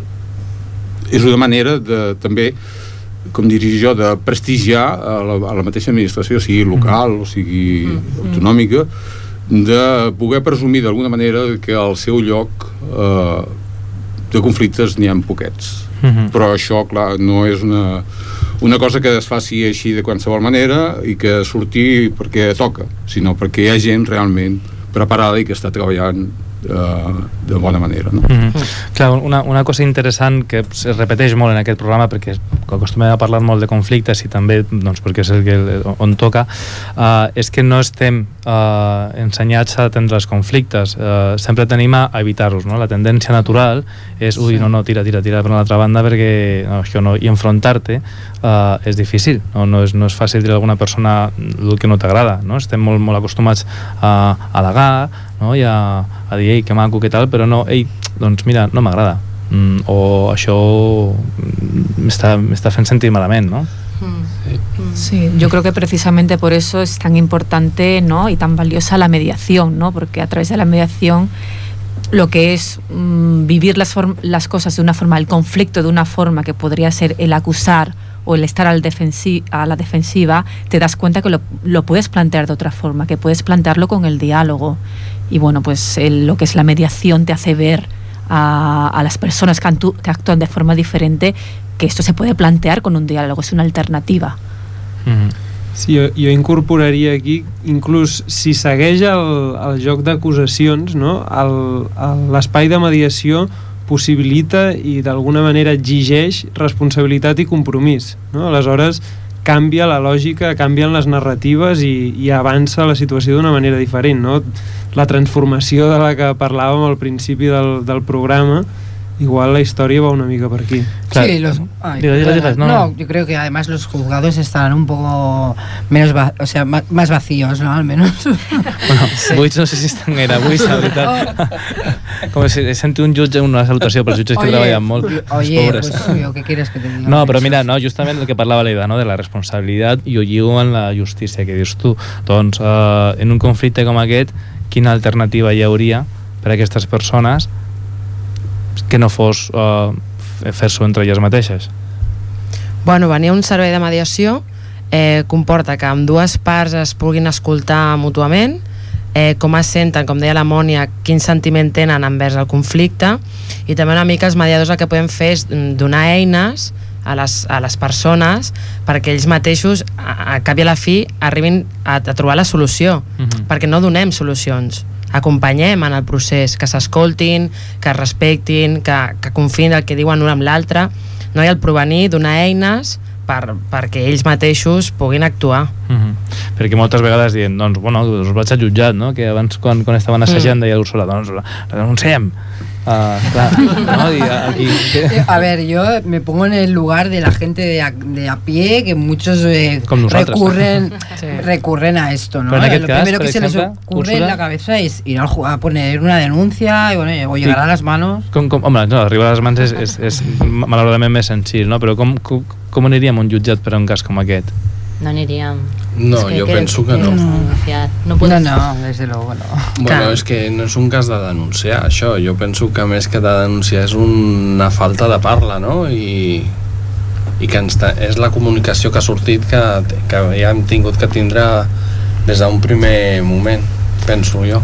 és una manera de també com diria jo, de prestigiar a la, a la mateixa administració, sigui local o sigui autonòmica, de poder presumir d'alguna manera que al seu lloc eh, de conflictes n'hi ha poquets. Mhm. Però això, clar, no és una, una cosa que es faci així de qualsevol manera i que surti perquè toca, sinó perquè hi ha gent realment preparada i que està treballant de bona manera. No? Mm -hmm. Clar, una, una cosa interessant que es repeteix molt en aquest programa perquè acostumem a parlar molt de conflictes i també doncs, perquè és el que on toca uh, és que no estem uh, ensenyats a atendre els conflictes uh, sempre tenim a evitar-los no? la tendència natural és ui, no, no, tira, tira, tira per l'altra banda perquè no, això no, i enfrontar-te uh, és difícil no, no, és, no és fàcil dir a alguna persona el que no t'agrada no? estem molt, molt acostumats a al·legar no? i a, a dir, ei, que maco, que tal, però no, ei, doncs mira, no m'agrada mm, o això mm, m'està fent sentir malament, no? Sí, yo creo que precisamente por eso es tan importante ¿no? y tan valiosa la mediación, ¿no? porque a través de la mediación lo que es mm, vivir las, form- las cosas de una forma, el conflicto de una forma que podría ser el acusar o el estar al defensi- a la defensiva, te das cuenta que lo, lo puedes plantear de otra forma, que puedes plantearlo con el diálogo. Y bueno, pues el- lo que es la mediación te hace ver a, a las personas que, actú- que actúan de forma diferente que esto se puede plantear con un diálogo, es una alternativa. Sí, jo, jo incorporaria aquí, inclús si segueix el, el joc d'acusacions, no? L'espai de mediació possibilita i d'alguna manera exigeix responsabilitat i compromís. No? Aleshores, canvia la lògica, canvien les narratives i, i avança la situació d'una manera diferent. No? La transformació de la que parlàvem al principi del, del programa igual la història va una mica per aquí. Sí, los, ay, Diga, diga, diga, no, no, no. yo creo que además los juzgados están un poco menos, va- o sea, más vacíos, ¿no? Al menos. Bueno, buits no sé si estan gaire buits, la veritat. Com si senti un jutge una salutació pels jutges que Oye, treballen molt. Oye, pobres. pues yo, ¿qué quieres que te diga? No, però mira, no, justament el que parlava l'Eida, no, de la responsabilitat, i ho lligo en la justícia, que dius tu. Doncs, eh, en un conflicte com aquest, quina alternativa hi hauria per a aquestes persones que no fos eh, fer-s'ho entre elles mateixes? Bueno, venir a un servei de mediació eh, comporta que amb dues parts es puguin escoltar mútuament, eh, com es senten, com deia la Mònia, quin sentiment tenen envers el conflicte i també una mica els mediadors el que podem fer és mm, donar eines a les, a les persones perquè ells mateixos, a, a cap i a la fi, arribin a, a trobar la solució, Mhm. perquè no donem solucions acompanyem en el procés, que s'escoltin, que es respectin, que, que confiïn el que diuen un amb l'altre, no ha el provenir, donar eines per, perquè ells mateixos puguin actuar. Mm -hmm. Perquè moltes vegades diuen, doncs, bueno, us vaig a jutjat, no? Que abans, quan, quan estaven assajant, Mm. deia l'Úrsula, doncs, la, denunciem. Uh, clar, no? I aquí... Que... A ver, yo me pongo en el lugar de la gente de a, de a pie que muchos eh, recurren Sí. recurren a esto, ¿no? En Lo cas, primero que se les ocurre en Úrsula- la cabeza es ir a poner una denuncia y, bueno, o llegar Sí. a las manos. Com, com, home, no, arribar a les mans és, és, és malauradament més senzill, no? Però com, com, com aniríem un jutjat per a un cas com aquest? No aniríem. No, jo penso que no. denunciar. No, puedes... No, no, desde luego no. Bueno, és que no és un cas de denunciar, això. Jo penso que més que de denunciar és una falta de parla, no? I, i que ens ta- és la comunicació que ha sortit que, que ja hem tingut que tindre des d'un primer moment, penso jo.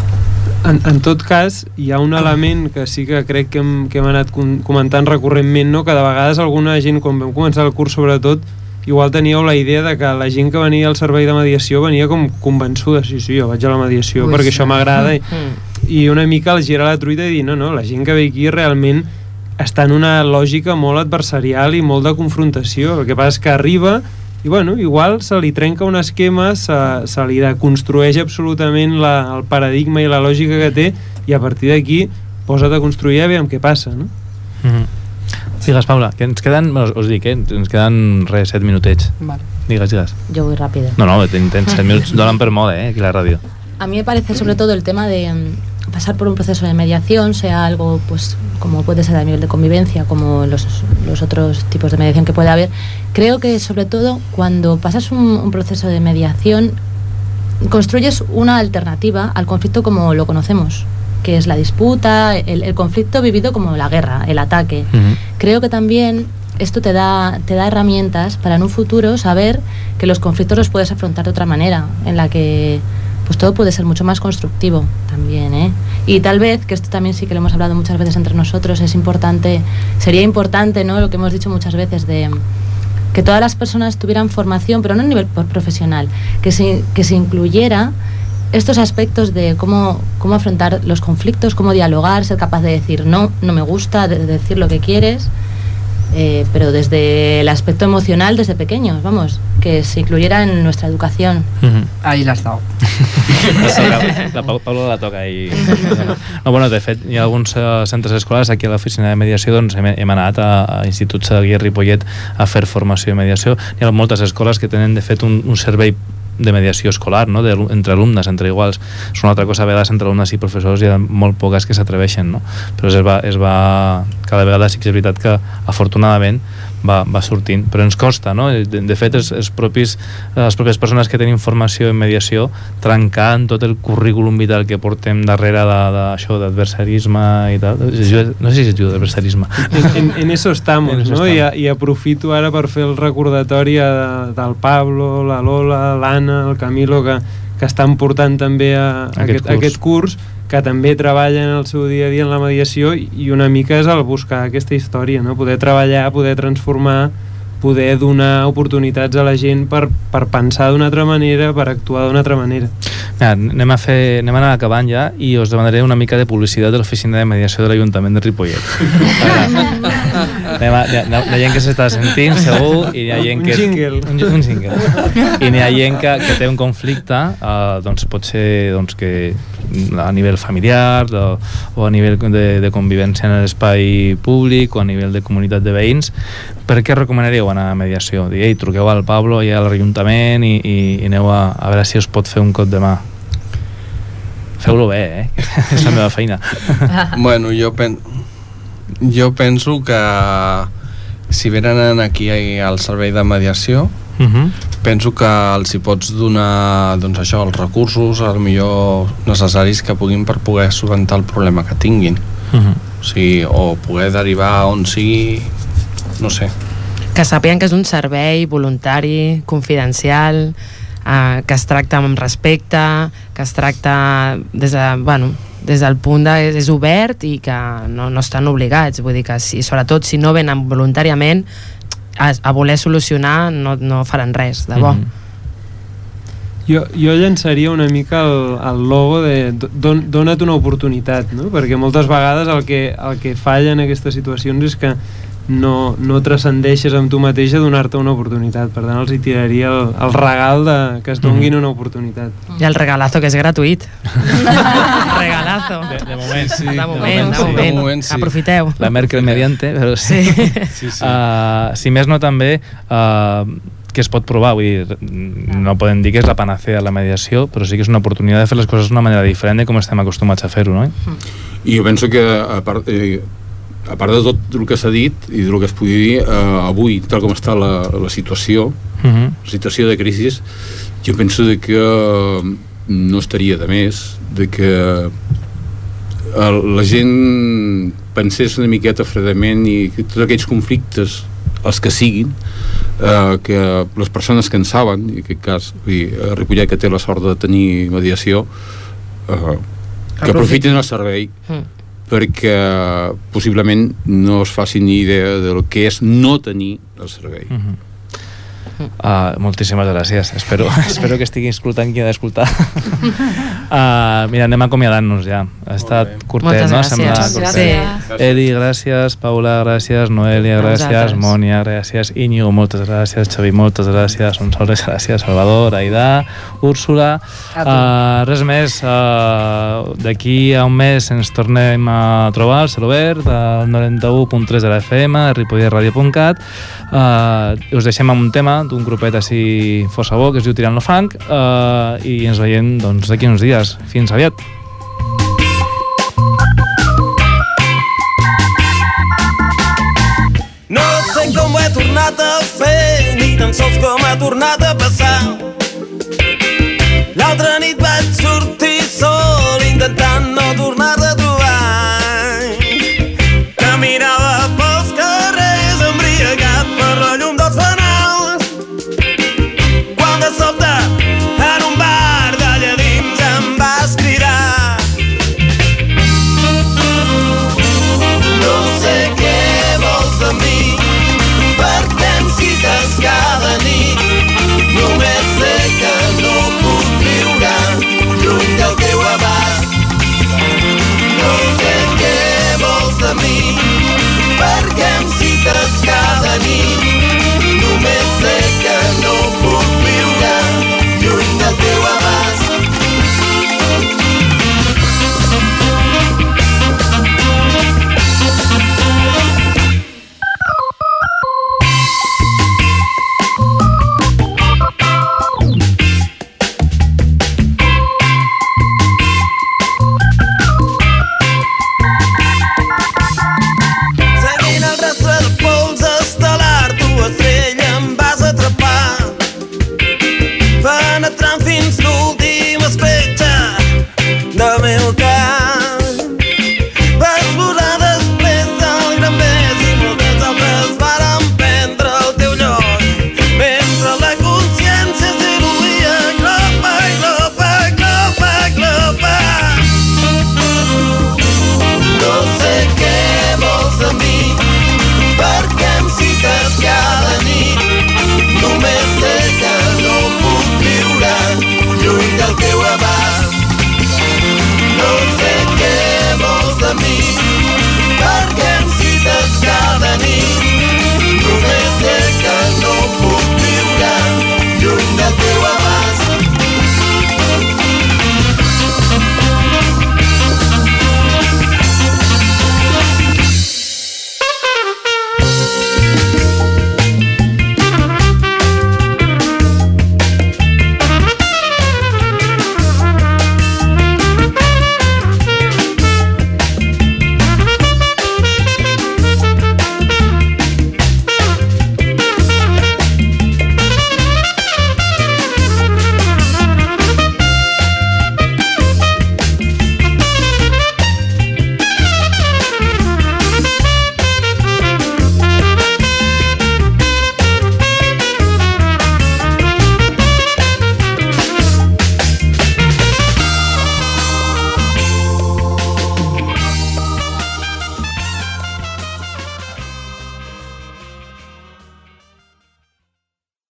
En, en tot cas, hi ha un element que sí que crec que hem, que hem anat com- comentant recurrentment, no? que de vegades alguna gent, quan vam començar el curs sobretot, igual teníeu la idea de que la gent que venia al servei de mediació venia com convençuda, sí, sí, jo vaig a la mediació Ui, perquè sí. això m'agrada i, Mm. i una mica el girar la truita i dir, no, no, la gent que ve aquí realment està en una lògica molt adversarial i molt de confrontació, el que passa és que arriba i bueno, igual se li trenca un esquema, se, se li deconstrueix absolutament la, el paradigma i la lògica que té i a partir d'aquí posa't a construir a veure què passa, no? Mm -hmm. Digues, Paula, que ens queden, bueno, us dic, eh? ens queden res, set minutets. Vale. Digues, digues. Yo voy rápido. No, no, tens, tens set minuts, donen per molt, eh, aquí a la ràdio. A mí me parece sobre todo el tema de mm, pasar por un proceso de mediación, sea algo pues como puede ser a nivel de convivencia, como los, los otros tipos de mediación que puede haber. Creo que sobre todo cuando pasas un, un proceso de mediación construyes una alternativa al conflicto como lo conocemos, que es la disputa, el, el conflicto vivido como la guerra, el ataque. Creo que también esto te da, te da herramientas para en un futuro saber que los conflictos los puedes afrontar de otra manera, en la que pues todo puede ser mucho más constructivo también, ¿eh? Y tal vez, que esto también sí que lo hemos hablado muchas veces entre nosotros, es importante, sería importante, ¿no? Lo que hemos dicho muchas veces de que todas las personas tuvieran formación, pero no a nivel por- profesional, que se, que se incluyera estos aspectos de cómo, cómo afrontar los conflictos, cómo dialogar, ser capaz de decir no, no me gusta, de, de decir lo que quieres, eh, pero desde el aspecto emocional, desde pequeños, vamos, que se incluyera en nuestra educación. Ahí la has dado. La, la Pau- Paula la toca i... No, bueno, de fet, hi ha alguns uh, centres escolars aquí a l'oficina de mediació doncs hem, hem anat a, a instituts a Guia Ripollet a fer formació de mediació. Hi ha moltes escoles que tenen de fet un, un servei de mediació escolar, no? de, entre alumnes, entre iguals. És una altra cosa, a vegades entre alumnes i professors hi ha molt poques que s'atreveixen, no? però es va, es va, cada vegada sí que és veritat que afortunadament va, va sortint, però ens costa, no? De, de fet, els, els propis, les pròpies persones que tenim formació en mediació trencant tot el currículum vital que portem darrere de- d'això, d'adversarisme i tal. Diu- No sé si es diu d'adversarisme. En, en, en eso estamos, En eso no? estamos. I, a- I aprofito ara per fer el recordatori a, del Pablo, la Lola, l'Anna, el Camilo, que, que estan portant també a, a Aquest aquest, curs. aquest curs, que també treballen el seu dia a dia en la mediació i una mica és el buscar aquesta història, no? poder treballar, poder transformar, poder donar oportunitats a la gent per, per pensar d'una altra manera, per actuar d'una altra manera. Mira, anem a, fer, anem a anar acabant ja i us demanaré una mica de publicitat de l'oficina de mediació de l'Ajuntament de Ripollet. Anem a, hi, ha, hi ha gent que s'està sentint, segur, i hi ha gent Un que... jingle. Un, un jingle. I n'hi ha gent que, que té un conflicte, eh, doncs pot ser doncs, que a nivell familiar de, o a nivell de, de convivència en l'espai públic o a nivell de comunitat de veïns, per què recomanaríeu anar a mediació? Dir, ei, truqueu al Pablo i a l'Ajuntament i, i, i aneu a, a veure si us pot fer un cop de mà. Feu-lo bé, eh? és la meva feina. bueno, jo, pen... jo penso que si venen aquí al servei de mediació, Uh -huh. penso que els hi pots donar doncs això, els recursos al millor necessaris que puguin per poder solventar el problema que tinguin Uh -huh. o, sigui, o poder derivar on sigui no sé que sàpiguen que és un servei voluntari, confidencial, eh, que es tracta amb respecte, que es tracta des, de, bueno, des del punt de... és, obert i que no, no estan obligats. Vull dir que, si, sobretot, si no venen voluntàriament a, a voler solucionar, no, no faran res, de bo. Mm -hmm. Jo, jo llançaria una mica el, el logo de don, dona't una oportunitat, no? perquè moltes vegades el que, el que falla en aquestes situacions és que no, no transcendeixes amb tu mateix a donar-te una oportunitat. Per tant, els hi tiraria el, el regal de que es donguin una oportunitat. I el regalazo, que és gratuït. regalazo. De, de moment, sí. De moment, de sí. moment. De moment, sí. Aprofiteu. La Merkel mediante, però sí. Sí. sí, sí. Uh, si més no, també... Uh, que es pot provar, vull dir, no podem dir que és la panacea la mediació, però sí que és una oportunitat de fer les coses d'una manera diferent de com estem acostumats a fer-ho, no? I jo penso que, a part, eh, a part de tot el que s'ha dit i del que es pugui dir, eh, avui, tal com està la, la situació, Uh -huh. la situació de crisi, jo penso de que eh, no estaria de més de que el, la gent pensés una miqueta fredament i que tots aquells conflictes els que siguin eh, que les persones que en saben i en aquest cas dir, a Ripollet que té la sort de tenir mediació eh, que aprofitin el servei Mm. Perquè possiblement no es facin ni idea del que és no tenir el servei Uh -huh. Uh, moltíssimes gràcies. Espero, espero que estigui escoltant qui ha d'escoltar. Uh, mira, anem acomiadant-nos ja. Ha estat curtet, Moltes no? gràcies. Sembla Gràcies. curtet. Eli, gràcies. Paula, gràcies. Noelia, gràcies. Mònia, gràcies. Íñigo, moltes gràcies. Xavi, moltes gràcies. Sonsoles, gràcies. Salvador, Aidà, Úrsula. Uh, res més. Uh, d'aquí a un mes ens tornem a trobar al Celobert al 91.3 de la FM ripolletradio.cat uh, us deixem amb un tema d'un grupet així força bo que es diu Tirant lo Funk eh, i ens veiem doncs, d'aquí uns dies. Fins aviat! No sé com ho he tornat a fer ni tan sols com ha tornat a passar L'altra nit vaig sortir